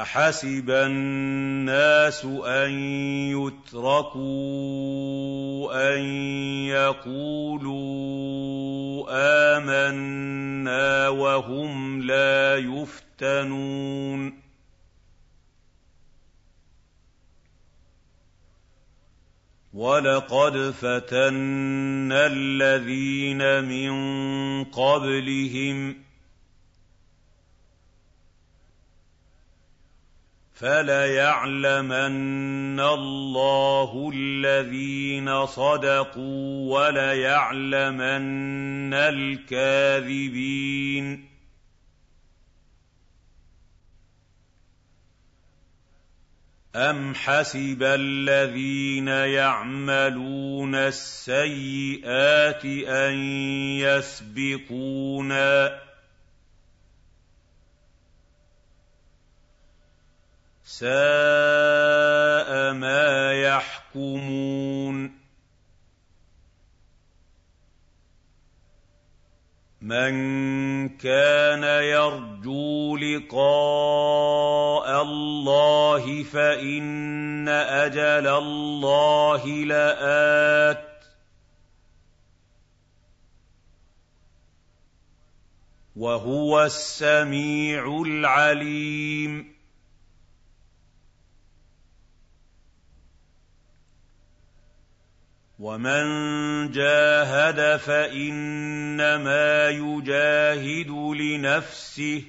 أحسب الناس أن يتركوا أن يقولوا آمنا وهم لا يفتنون وَلَقَدْ فَتَنَّا الَّذِينَ مِن قَبْلِهِمْ ۖ فَلَيَعْلَمَنَّ اللَّهُ الَّذِينَ صَدَقُوا وَلَيَعْلَمَنَّ الْكَاذِبِينَ أَمْ حَسِبَ الَّذِينَ يَعْمَلُونَ السَّيِّئَاتِ أَن يَسْبِقُونَا ۚ سَاءَ مَا يَحْكُمُونَ. مَن كَانَ يَرْجُو لِقَاءَ اللَّهِ فَإِنَّ أَجَلَ اللَّهِ لَآتٍ ۚ. وَهُوَ السَّمِيعُ الْعَلِيمُ. وَمَن جَاهَدَ فَإِنَّمَا يُجَاهِدُ لِنَفْسِهِ ۚ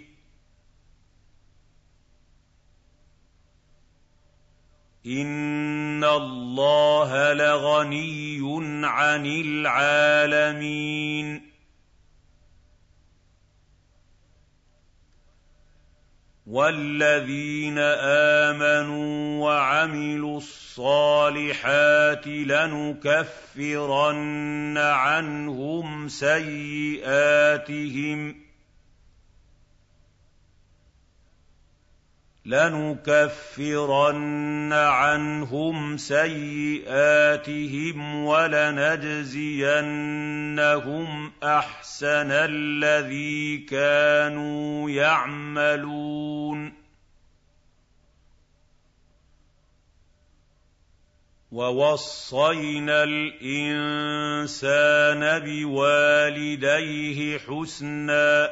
إِنَّ اللَّهَ لَغَنِيٌّ عَنِ الْعَالَمِينَ وَالَّذِينَ آمَنُوا وَعَمِلُوا الصَّالِحَاتِ لَنُكَفِّرَنَّ عَنْهُمْ سَيِّئَاتِهِمْ لَنُكَفِّرَنَّ عَنْهُمْ سَيِّئَاتِهِمْ وَلَنَجْزِيَنَّهُمْ أَحْسَنَ الَّذِي كَانُوا يَعْمَلُونَ. وَوَصَّيْنَا الْإِنسَانَ بِوَالِدَيْهِ حُسْنًا ۖ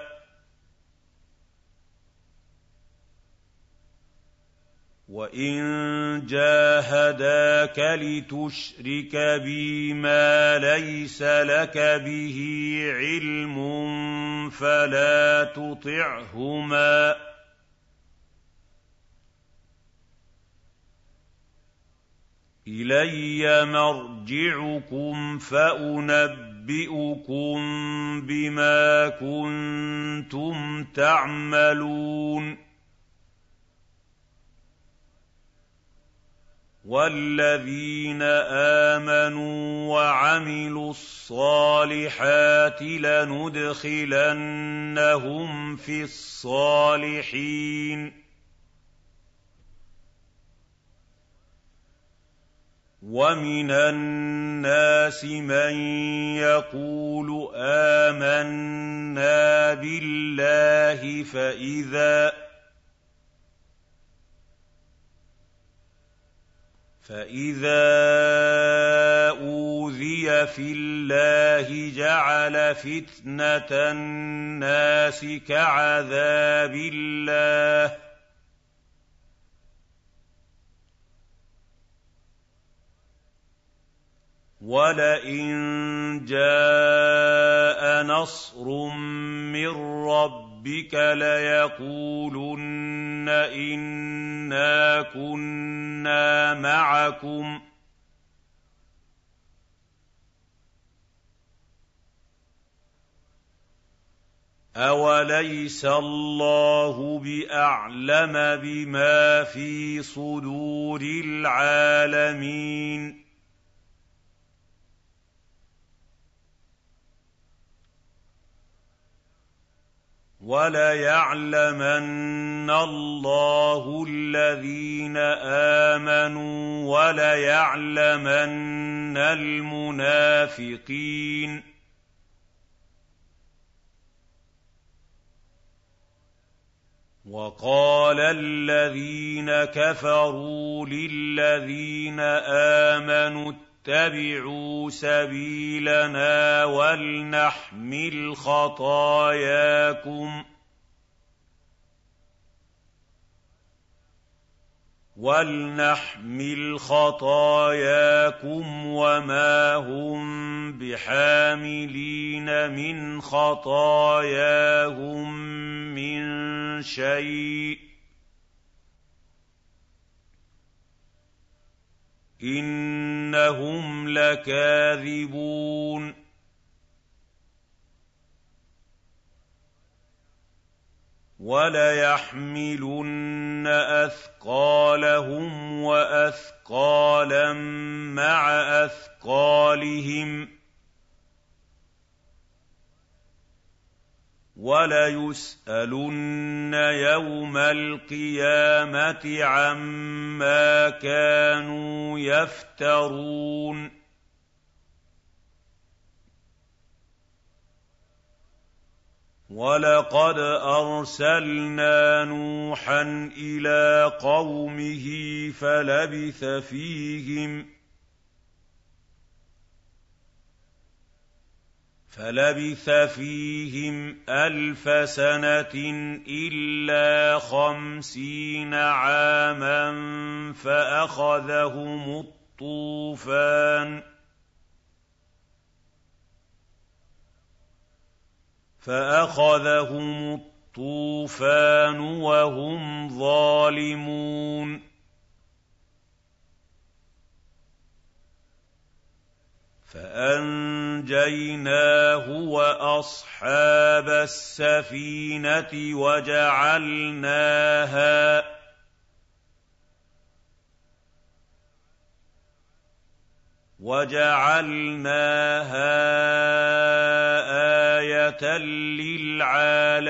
وَإِن جَاهَدَاكَ لِتُشْرِكَ بِي مَا لَيْسَ لَكَ بِهِ عِلْمٌ فَلَا تُطِعْهُمَا ۖ إِلَيَّ مَرْجِعُكُمْ فَأُنَبِّئُكُم بِمَا كُنتُمْ تَعْمَلُونَ وَالَّذِينَ آمَنُوا وَعَمِلُوا الصَّالِحَاتِ لَنُدْخِلَنَّهُمْ فِي الصَّالِحِينَ وَمِنَ النَّاسِ مَن يَقُولُ آمَنَّا بِاللَّهِ فَإِذَا فَإِذَا أُوذِيَ فِي اللَّهِ جَعَلَ فِتْنَةَ النَّاسِ كَعَذَابِ اللَّهِ ۚ وَلَئِن جَاءَ نَصْرٌ مِّن رَّبِّكَ لَيَقُولُنَّ إِنَّا كُنَّا مَعَكُمْ ۚ. أَوَلَيْسَ اللَّهُ بِأَعْلَمَ بِمَا فِي صُدُورِ الْعَالَمِينَ؟ وَلَيَعْلَمَنَّ اللَّهُ الَّذِينَ آمَنُوا وَلَيَعْلَمَنَّ الْمُنَافِقِينَ. وَقَالَ الَّذِينَ كَفَرُوا لِلَّذِينَ آمَنُوا اتَّبِعُوا سَبِيلَنَا وَلْنَحْمِلْ خَطَايَاكُمْ وَلْنَحْمِلْ خَطَايَاكُمْ وَمَا هُم بِحَامِلِينَ مِنْ خَطَايَاهُم مِّن شَيْءٍ ۖ إِنَّهُمْ لَكَاذِبُونَ وَلَيَحْمِلُنَّ أَثْقَالَهُمْ وَأَثْقَالًا مَّعَ أَثْقَالِهِمْ ۖ وَلَيُسْأَلُنَّ يَوْمَ الْقِيَامَةِ عَمَّا كَانُوا يَفْتَرُونَ. وَلَقَدْ أَرْسَلْنَا نُوحًا إِلَىٰ قَوْمِهِ فَلَبِثَ فِيهِمْ فلبث فيهم ألف سنة إلا خمسين عاما فأخذهم الطوفان فأخذهم الطوفان وهم ظالمون فأنجيناه وأصحاب السفينة وجعلناها وجعلناها آية للعالمين.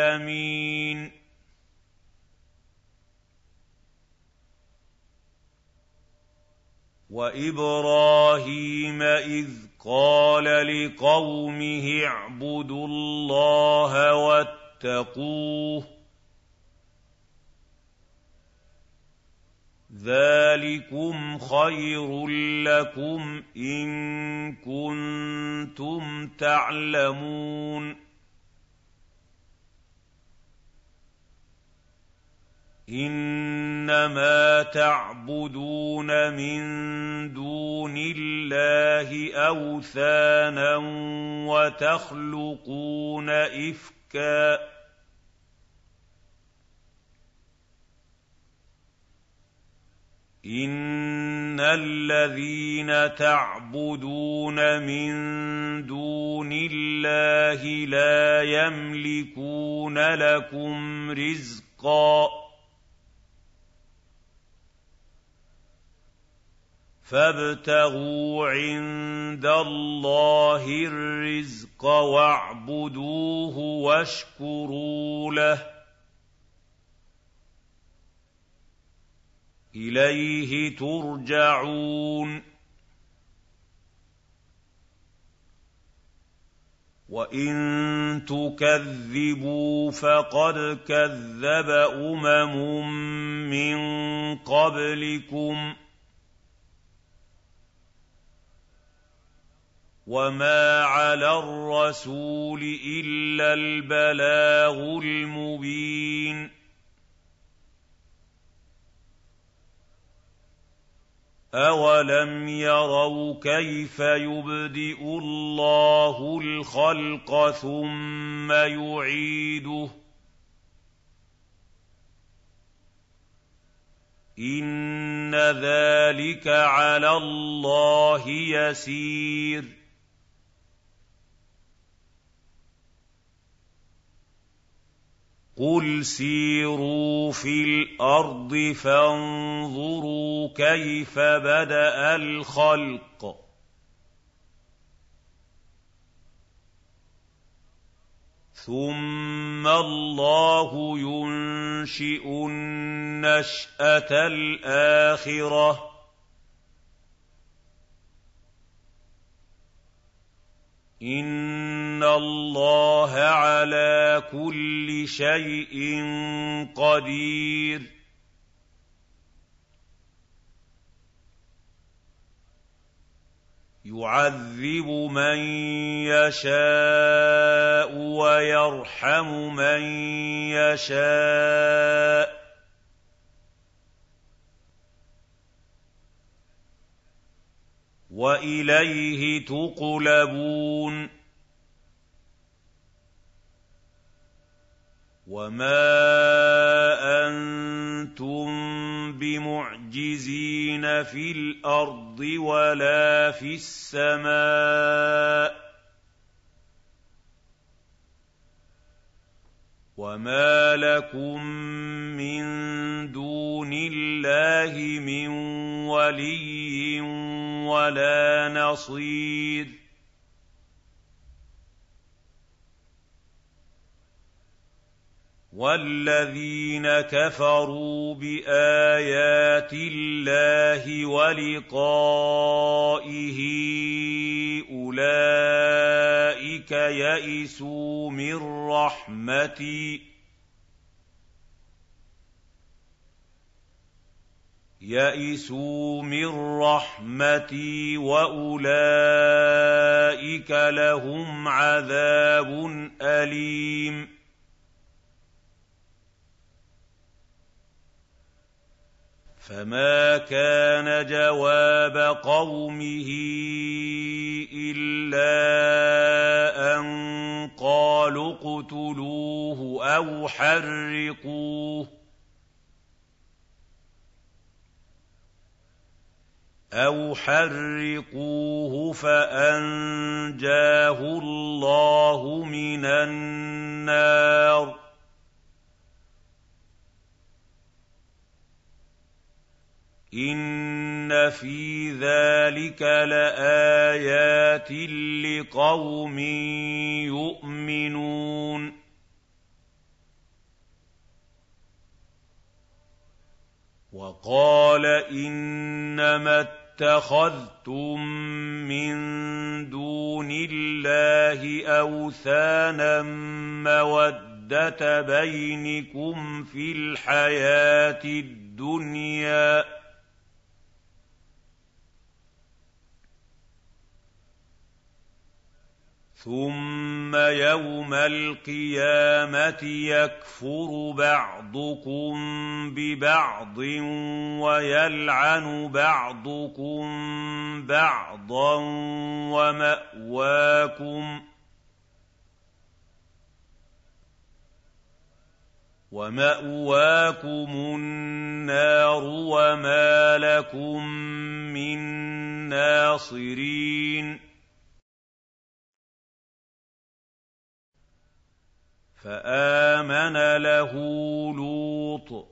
وإبراهيم إذ قال لقومه اعبدوا الله واتقوه ذلكم خير لكم ان كنتم تعلمون إِنَّمَا تَعْبُدُونَ مِن دُونِ اللَّهِ أَوْثَانًا وَتَخْلُقُونَ إِفْكًا ۚ إِنَّ الَّذِينَ تَعْبُدُونَ مِن دُونِ اللَّهِ لَا يَمْلِكُونَ لَكُمْ رِزْقًا فابتغوا عند الله الرزق واعبدوه واشكروا له. إليه ترجعون. وإن تكذبوا فقد كذب أمم من قبلكم ۖ. وما على الرسول الا البلاغ المبين اولم يروا كيف يبدئ الله الخلق ثم يعيده ان ذلك على الله يسير قُلْ سِيرُوا فِي الْأَرْضِ فَانظُرُوا كَيْفَ بَدَأَ ثم الله ينشئ النشاه الاخره ان الله على كل شيء قدير يعذب من يشاء ويرحم من يشاء واليه تقلبون وما أنتم بمعجزين في الأرض ولا في السماء وما لكم من دون الله من ولي ولا نصير والذين كفروا بايات الله ولقائه أولئك يئسوا من رحمتي. يئسوا من رحمتي وأولئك لهم عذاب أليم. فما كان جواب قومه الا ان قالوا اقتلوه أو حرقوه أو حرقوه فأنجاه الله من النار إِنَّ فِي ذَٰلِكَ لَآيَاتٍ لِّقَوْمٍ يُؤْمِنُونَ وَقَالَ إِنَّمَا اتَّخَذْتُم مِّن دُونِ اللَّهِ أَوْثَانًا مَّوَدَّةَ بَيْنِكُمْ فِي الْحَيَاةِ الدُّنْيَا ثم يوم القيامه يكفر بعضكم ببعض ويلعن بعضكم بعضا وماواكم وماواكم النار وما لكم من ناصرين فآمن له لوط.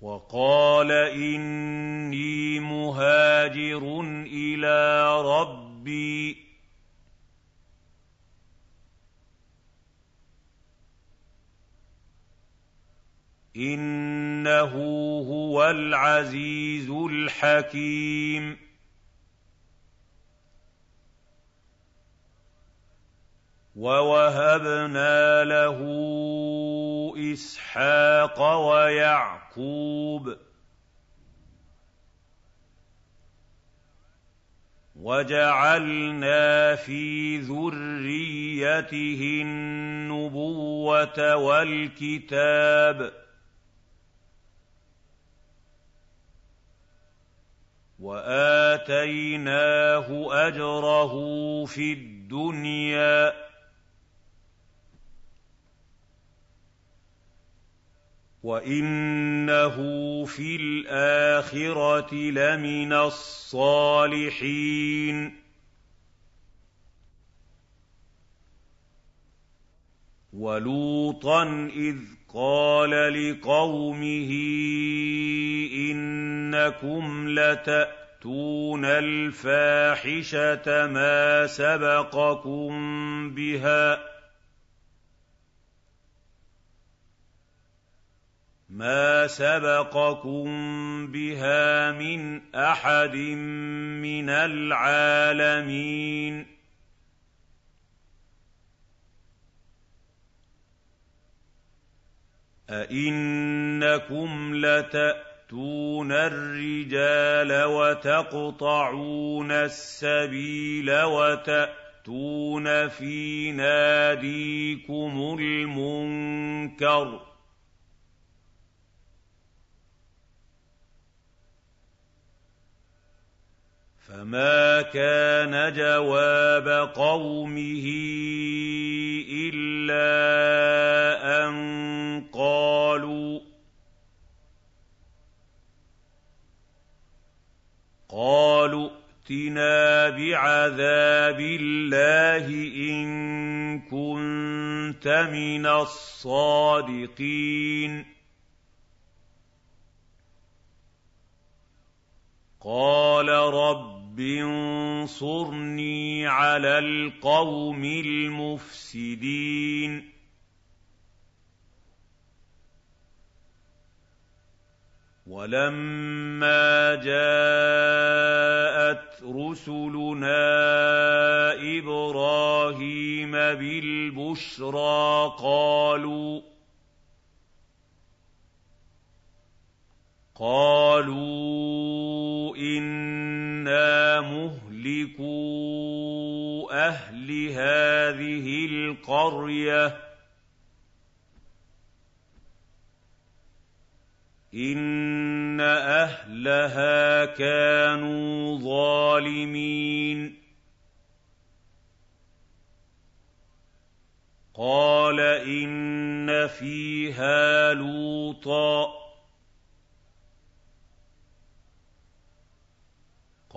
وقال إني مهاجر إلى ربي. إنه هو العزيز الحكيم. وَوَهَبْنَا لَهُ إِسْحَاقَ وَيَعْقُوبَ وَجَعَلْنَا فِي ذُرِّيَّتِهِ النُّبُوَّةَ وَالْكِتَابَ وَآتَيْنَاهُ أَجْرَهُ فِي الدُّنْيَا وَإِنَّهُ فِي الْآخِرَةِ لَمِنَ الصَّالِحِينَ وَلُوطًا إِذْ قَالَ لِقَوْمِهِ إِنَّكُمْ لَتَأْتُونَ الفاحشه ما سبقكم بها ما سبقكم بها من احد من العالمين أئنكم لتأتون الرجال وتقطعون السبيل وتأتون في ناديكم المنكر فما كان جواب قومه إلا أن قالوا قالوا ائتنا بعذاب الله إن كنت من الصادقين قال رب انصرني على القوم المفسدين. ولما جاءت رسلنا إبراهيم بالبشرى قالوا قالوا أنا مهلكو أهل هذه القريه ان اهلها كانوا ظالمين قال ان فيها لوطا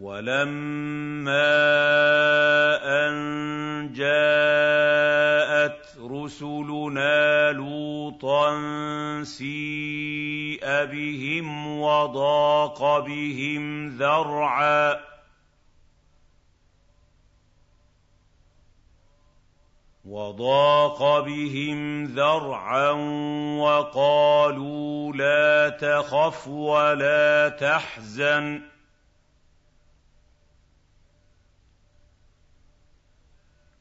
ولما ان جاءت رسلنا لوطا سيء بهم وضاق بهم ذرعا وضاق بهم ذرعا وقالوا لا تخف ولا تحزن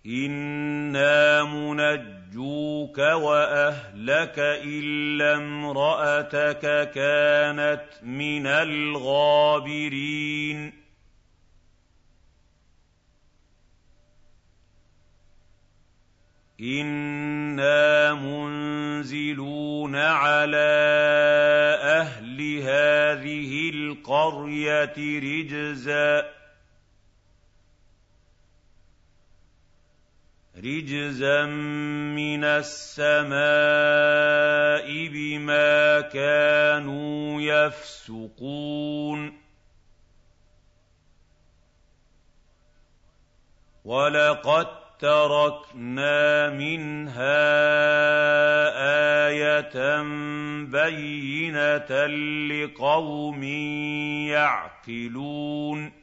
أنا منجوك واهلك الا امراتك كانت من الغابرين أنا منزلون على أهل هذه القريه رجزا رجزا من السماء بما كانوا يفسقون ولقد تركنا منها إيه بينه لقوم يعقلون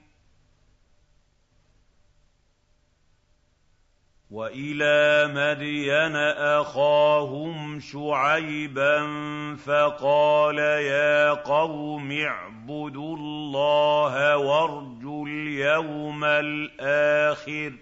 وإلى مدين أخاهم شعيبا فقال يا قوم اعبدوا الله وارجوا اليوم الآخر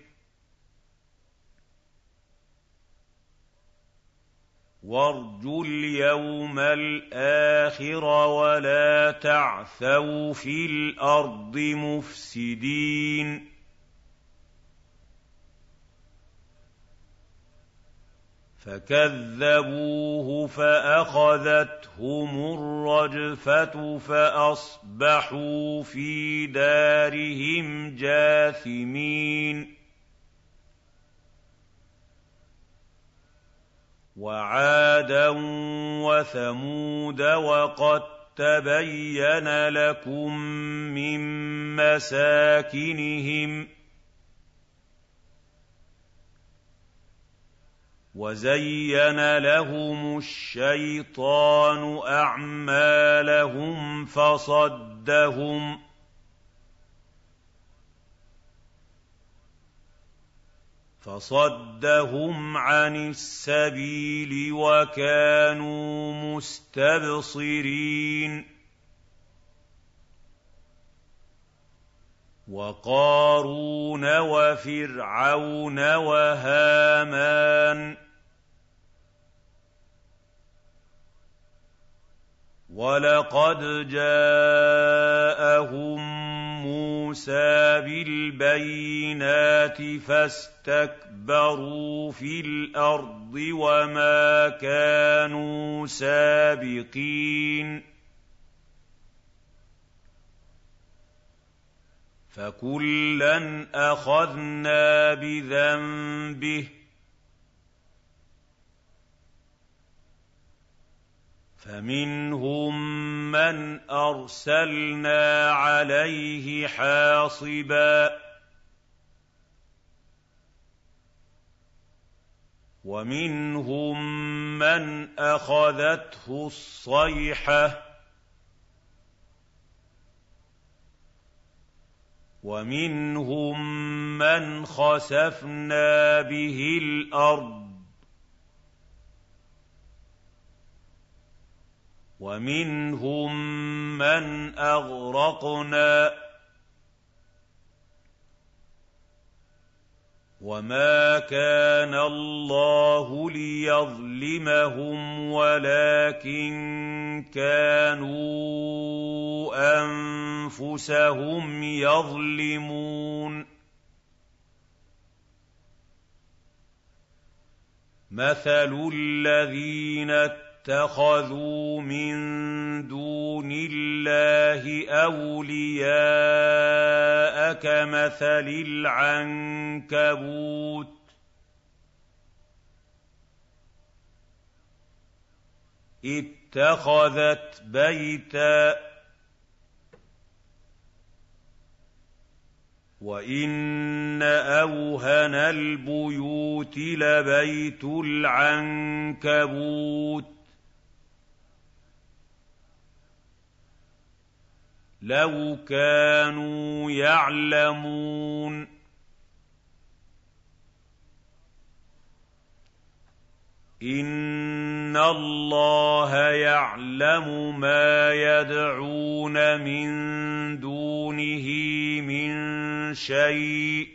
وارجوا اليوم الآخر ولا تعثوا في الأرض مفسدين فكذبوه فأخذتهم الرجفة فأصبحوا في دارهم جاثمين. وعادا وثمود وقد تبين لكم من مساكنهم وزين لهم الشيطان اعمالهم فصدهم فصدهم عن السبيل وكانوا مستبصرين وقارون وفرعون وهامان وَلَقَدْ جَاءَهُم مُّوسَىٰ بِالْبَيِّنَاتِ فَاسْتَكْبَرُوا فِي الْأَرْضِ وَمَا كَانُوا سَابِقِينَ فَكُلًّا أَخَذْنَا بِذَنبِهِ فَمِنْهُم مَّنْ أَرْسَلْنَا عَلَيْهِ حَاصِبًا. وَمِنْهُم مَّنْ أَخَذَتْهُ الصَّيْحَةُ. وَمِنْهُم مَّنْ خَسَفْنَا بِهِ الْأَرْضَ. وَمِنْهُم مَّنْ أَغْرَقْنَا ۚ وَمَا كَانَ اللَّهُ لِيَظْلِمَهُمْ وَلَٰكِن كَانُوا أَنفُسَهُمْ يَظْلِمُونَ مَثَلُ الَّذِينَ اتَّخَذُوا مِن دُونِ اللَّهِ أَوْلِيَاءَ كَمَثَلِ الْعَنكَبُوتِ اتَّخَذَتْ بَيْتًا وَإِنَّ أَوْهَنَ الْبُيُوتِ لَبَيْتُ الْعَنكَبُوتِ لَوْ كَانُوا يَعْلَمُونَ إِنَّ اللَّهَ يَعْلَمُ مَا يَدْعُونَ مِن دُونِهِ مِن شَيْءٍ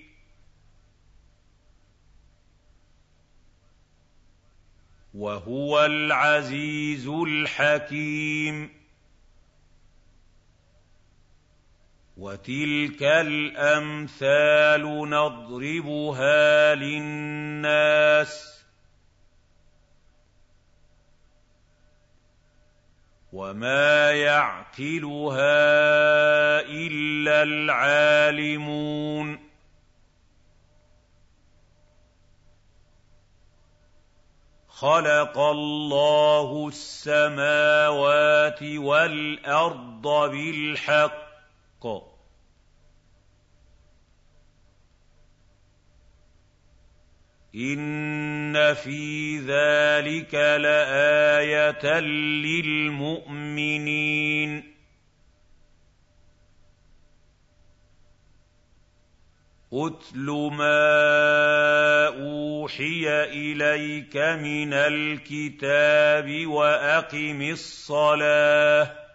وَهُوَ الْعَزِيزُ الْحَكِيمُ وَتِلْكَ الْأَمْثَالُ نَضْرِبُهَا لِلنَّاسِ ۖ وَمَا يَعْقِلُهَا إِلَّا الْعَالِمُونَ خَلَقَ اللَّهُ السَّمَاوَاتِ وَالْأَرْضَ بِالْحَقِّ إِنَّ فِي ذَٰلِكَ لَآيَةً لِّلْمُؤْمِنِينَ اتْلُ مَا أُوحِيَ إِلَيْكَ مِنَ الْكِتَابِ وَأَقِمِ الصَّلَاةَ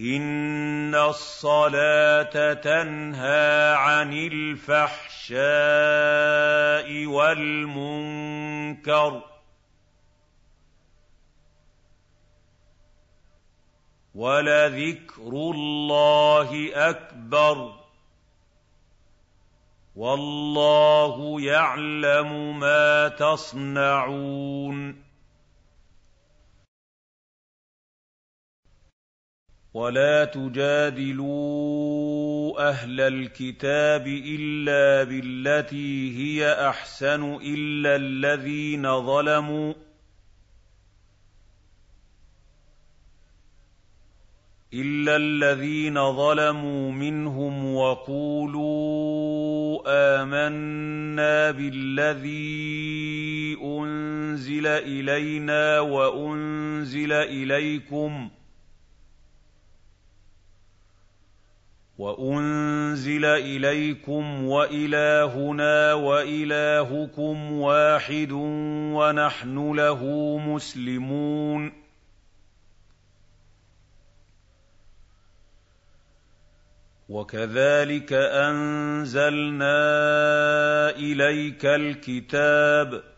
إِنَّ الصَّلَاةَ تَنْهَىٰ عَنِ الْفَحْشَاءِ وَالْمُنكَرِ ۗ وَلَذِكْرُ اللَّهِ أَكْبَرُ وَاللَّهُ يَعْلَمُ مَا تَصْنَعُونَ وَلَا تُجَادِلُوا أَهْلَ الْكِتَابِ إِلَّا بِالَّتِي هِيَ أَحْسَنُ إِلَّا الَّذِينَ ظَلَمُوا إِلَّا الَّذِينَ ظَلَمُوا مِنْهُمْ وَقُولُوا آمَنَّا بِالَّذِي أُنزِلَ إِلَيْنَا وَأُنزِلَ إِلَيْكُمْ ۖ وَأُنزِلَ إِلَيْكُمْ وَإِلَٰهُنَا وَإِلَٰهُكُمْ وَاحِدٌ وَنَحْنُ لَهُ مُسْلِمُونَ. وَكَذَٰلِكَ أَنزَلْنَا إِلَيْكَ الْكِتَابَ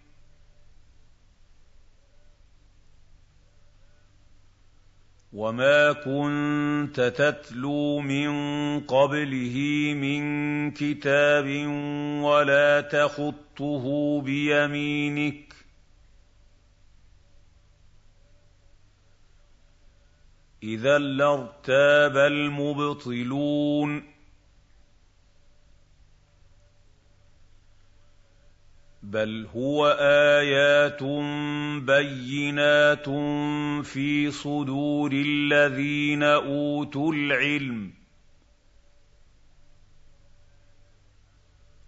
وَمَا كُنتَ تَتْلُو مِن قَبْلِهِ مِن كِتَابٍ وَلَا تَخُطُّهُ بِيَمِينِكَ ۖ إِذًا لَّارْتَابَ الْمُبْطِلُونَ بَلْ هُوَ آيَاتٌ بَيِّنَاتٌ فِي صُدُورِ الَّذِينَ أُوتُوا الْعِلْمَ ۚ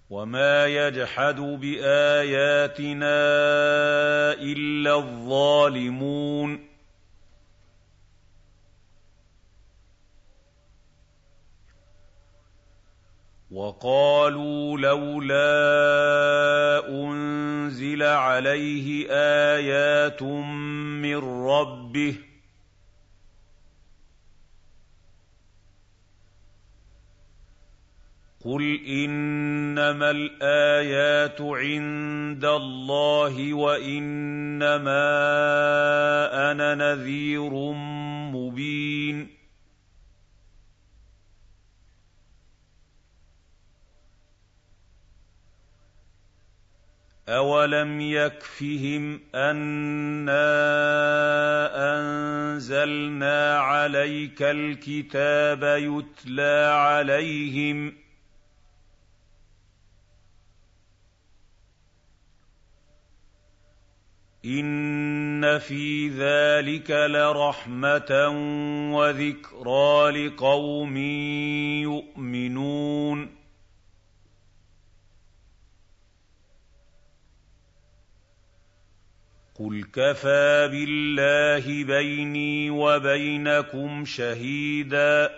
وَمَا يَجْحَدُ بِآيَاتِنَا إِلَّا الظَّالِمُونَ وَقَالُوا لَوْلَا أُنزِلَ عَلَيْهِ آيَاتٌ مِّن رَّبِّهِ ۖ قُلْ إِنَّمَا الْآيَاتُ عِندَ اللَّهِ وَإِنَّمَا أَنَا نَذِيرٌ مُّبِينٌ أَوَلَمْ يَكْفِهِمْ أَنَّا أَنزَلْنَا عَلَيْكَ الْكِتَابَ يُتْلَىٰ عَلَيْهِمْ ۚ إِنَّ فِي ذَٰلِكَ لَرَحْمَةً وَذِكْرَىٰ لِقَوْمٍ يُؤْمِنُونَ قُلْ كَفَىٰ بِاللَّهِ بَيْنِي وَبَيْنَكُمْ شَهِيدًا ۖ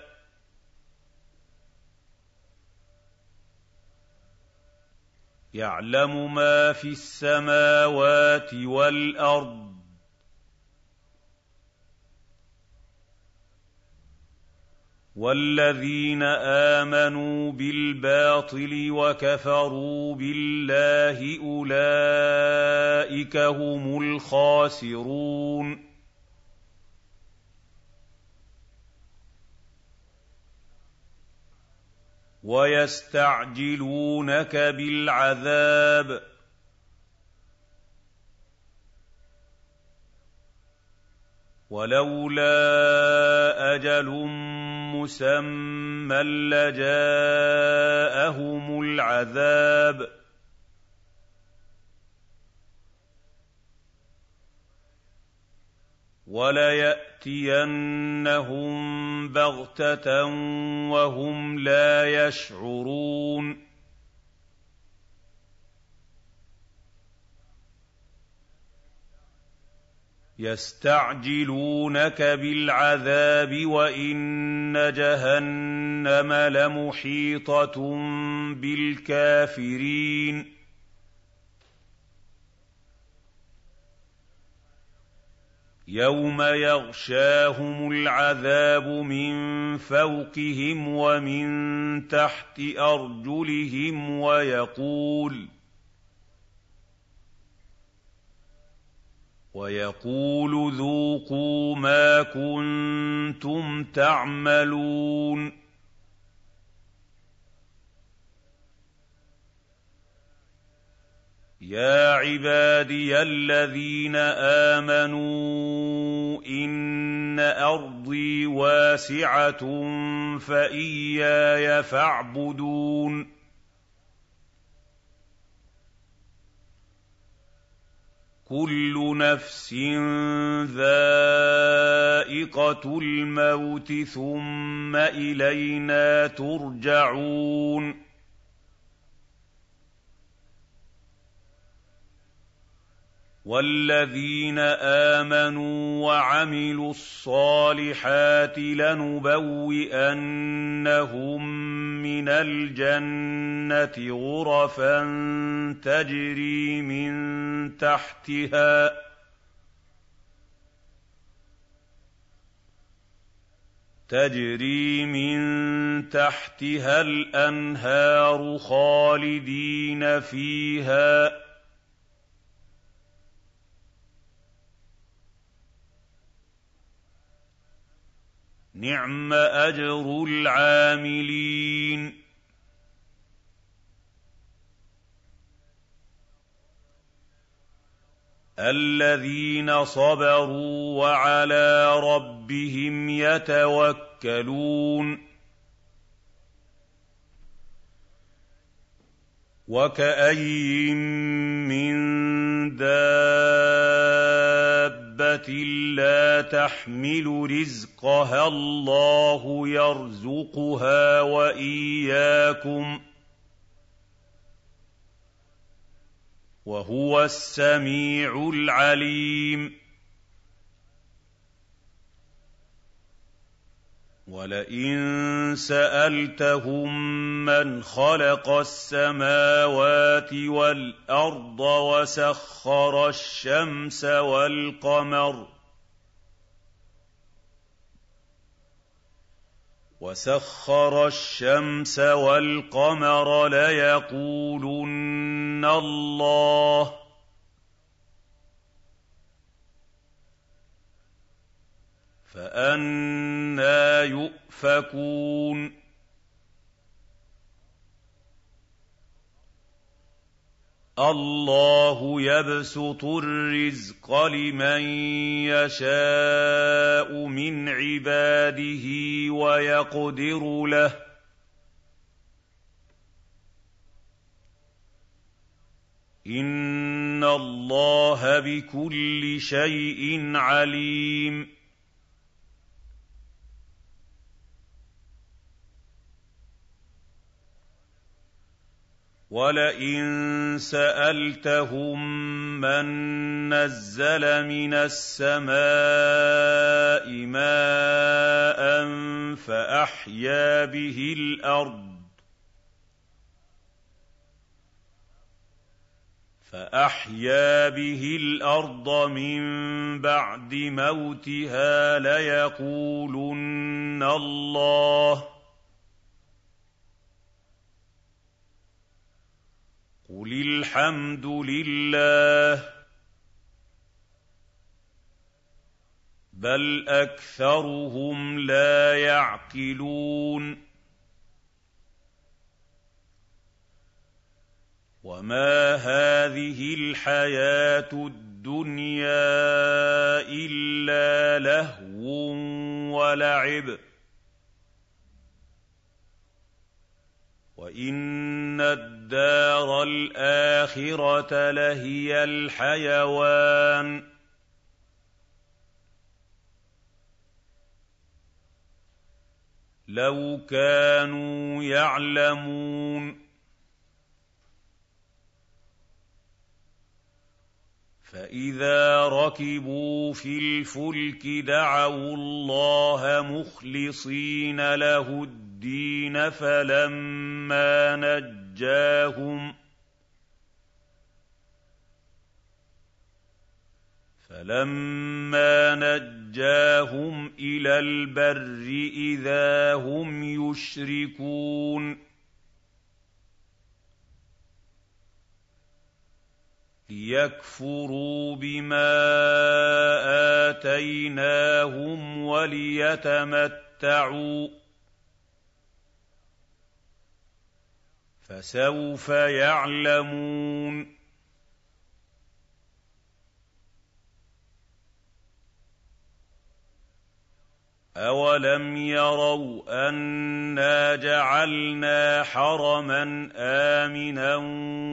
يَعْلَمُ مَا فِي السَّمَاوَاتِ وَالْأَرْضِ ۗ وَالَّذِينَ آمَنُوا بِالْبَاطِلِ وَكَفَرُوا بِاللَّهِ أُولَٰئِكَ هُمُ الْخَاسِرُونَ وَيَسْتَعْجِلُونَكَ بِالْعَذَابِ ۚ وَلَوْلَا أَجَلٌ مُّسَمًّى لَّجَاءَهُمُ الْعَذَابُ ۚ. وَلَيَأْتِيَنَّهُم بَغْتَةً وَهُمْ لَا يَشْعُرُونَ. يستعجلونك بالعذاب وإن جهنم لمحيطة بالكافرين. يوم يغشاهم العذاب من فوقهم ومن تحت أرجلهم ويقول ويقول ذوقوا ما كنتم تعملون. يا عبادي الذين آمنوا إن أرضي واسعة فإياي فاعبدون. كل نفس ذائقة الموت ثم إلينا ترجعون. والذين آمنوا وعملوا الصالحات لنبوئنهم من الجنه غرفا تجري من تحتها تجري من تحتها الانهار خالدين فيها نعم أجر العاملين. الذين صبروا وعلى ربهم يتوكلون. وكأين من دابة دابه لا تحمل رزقها الله يرزقها واياكم وهو السميع العليم وَلَئِن سَأَلْتَهُم مَّنْ خَلَقَ السَّمَاوَاتِ وَالْأَرْضَ وَسَخَّرَ الشَّمْسَ وَالْقَمَرَ وَسَخَّرَ الشَّمْسَ وَالْقَمَرَ لَيَقُولُنَّ اللَّهُ فأنا يؤفكون الله يبسط الرزق لمن يشاء من عباده ويقدر له ان الله بكل شيء عليم وَلَئِن سَأَلْتَهُم مَّن نَّزَّلَ مِنَ السَّمَاءِ مَاءً فَأَحْيَا بِهِ الْأَرْضَ فأحيا به الأرض من بعد موتها ليقولن الله قل الحمد لله بل اكثرهم لا يعقلون وما هذه الحياة الدنيا الا لهو ولعب وان الدار الاخره لهي الحيوان لو كانوا يعلمون فاذا ركبوا في الفلك دعوا الله مخلصين له الدين فلما نجاهم فلما نجاهم إلى البر إذا هم يشركون ليكفروا بما آتيناهم وليتمتعوا فسوف يعلمون. أَوَلَمْ يَرَوْا أَنَّا جَعَلْنَا حَرَمًا آمِنًا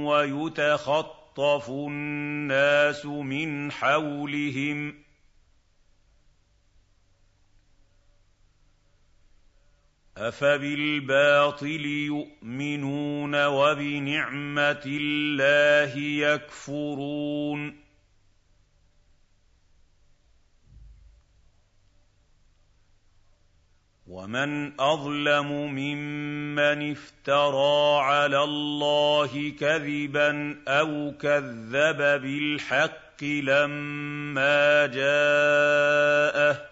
وَيُتَخَطَّفُ النَّاسُ مِنْ حَوْلِهِمْ ۚ أَفَبِالْبَاطِلِ يُؤْمِنُونَ وَبِنِعْمَةِ اللَّهِ يَكْفُرُونَ ومن اظلم ممن افترى على الله كذبا أو كذب بالحق لما جاءه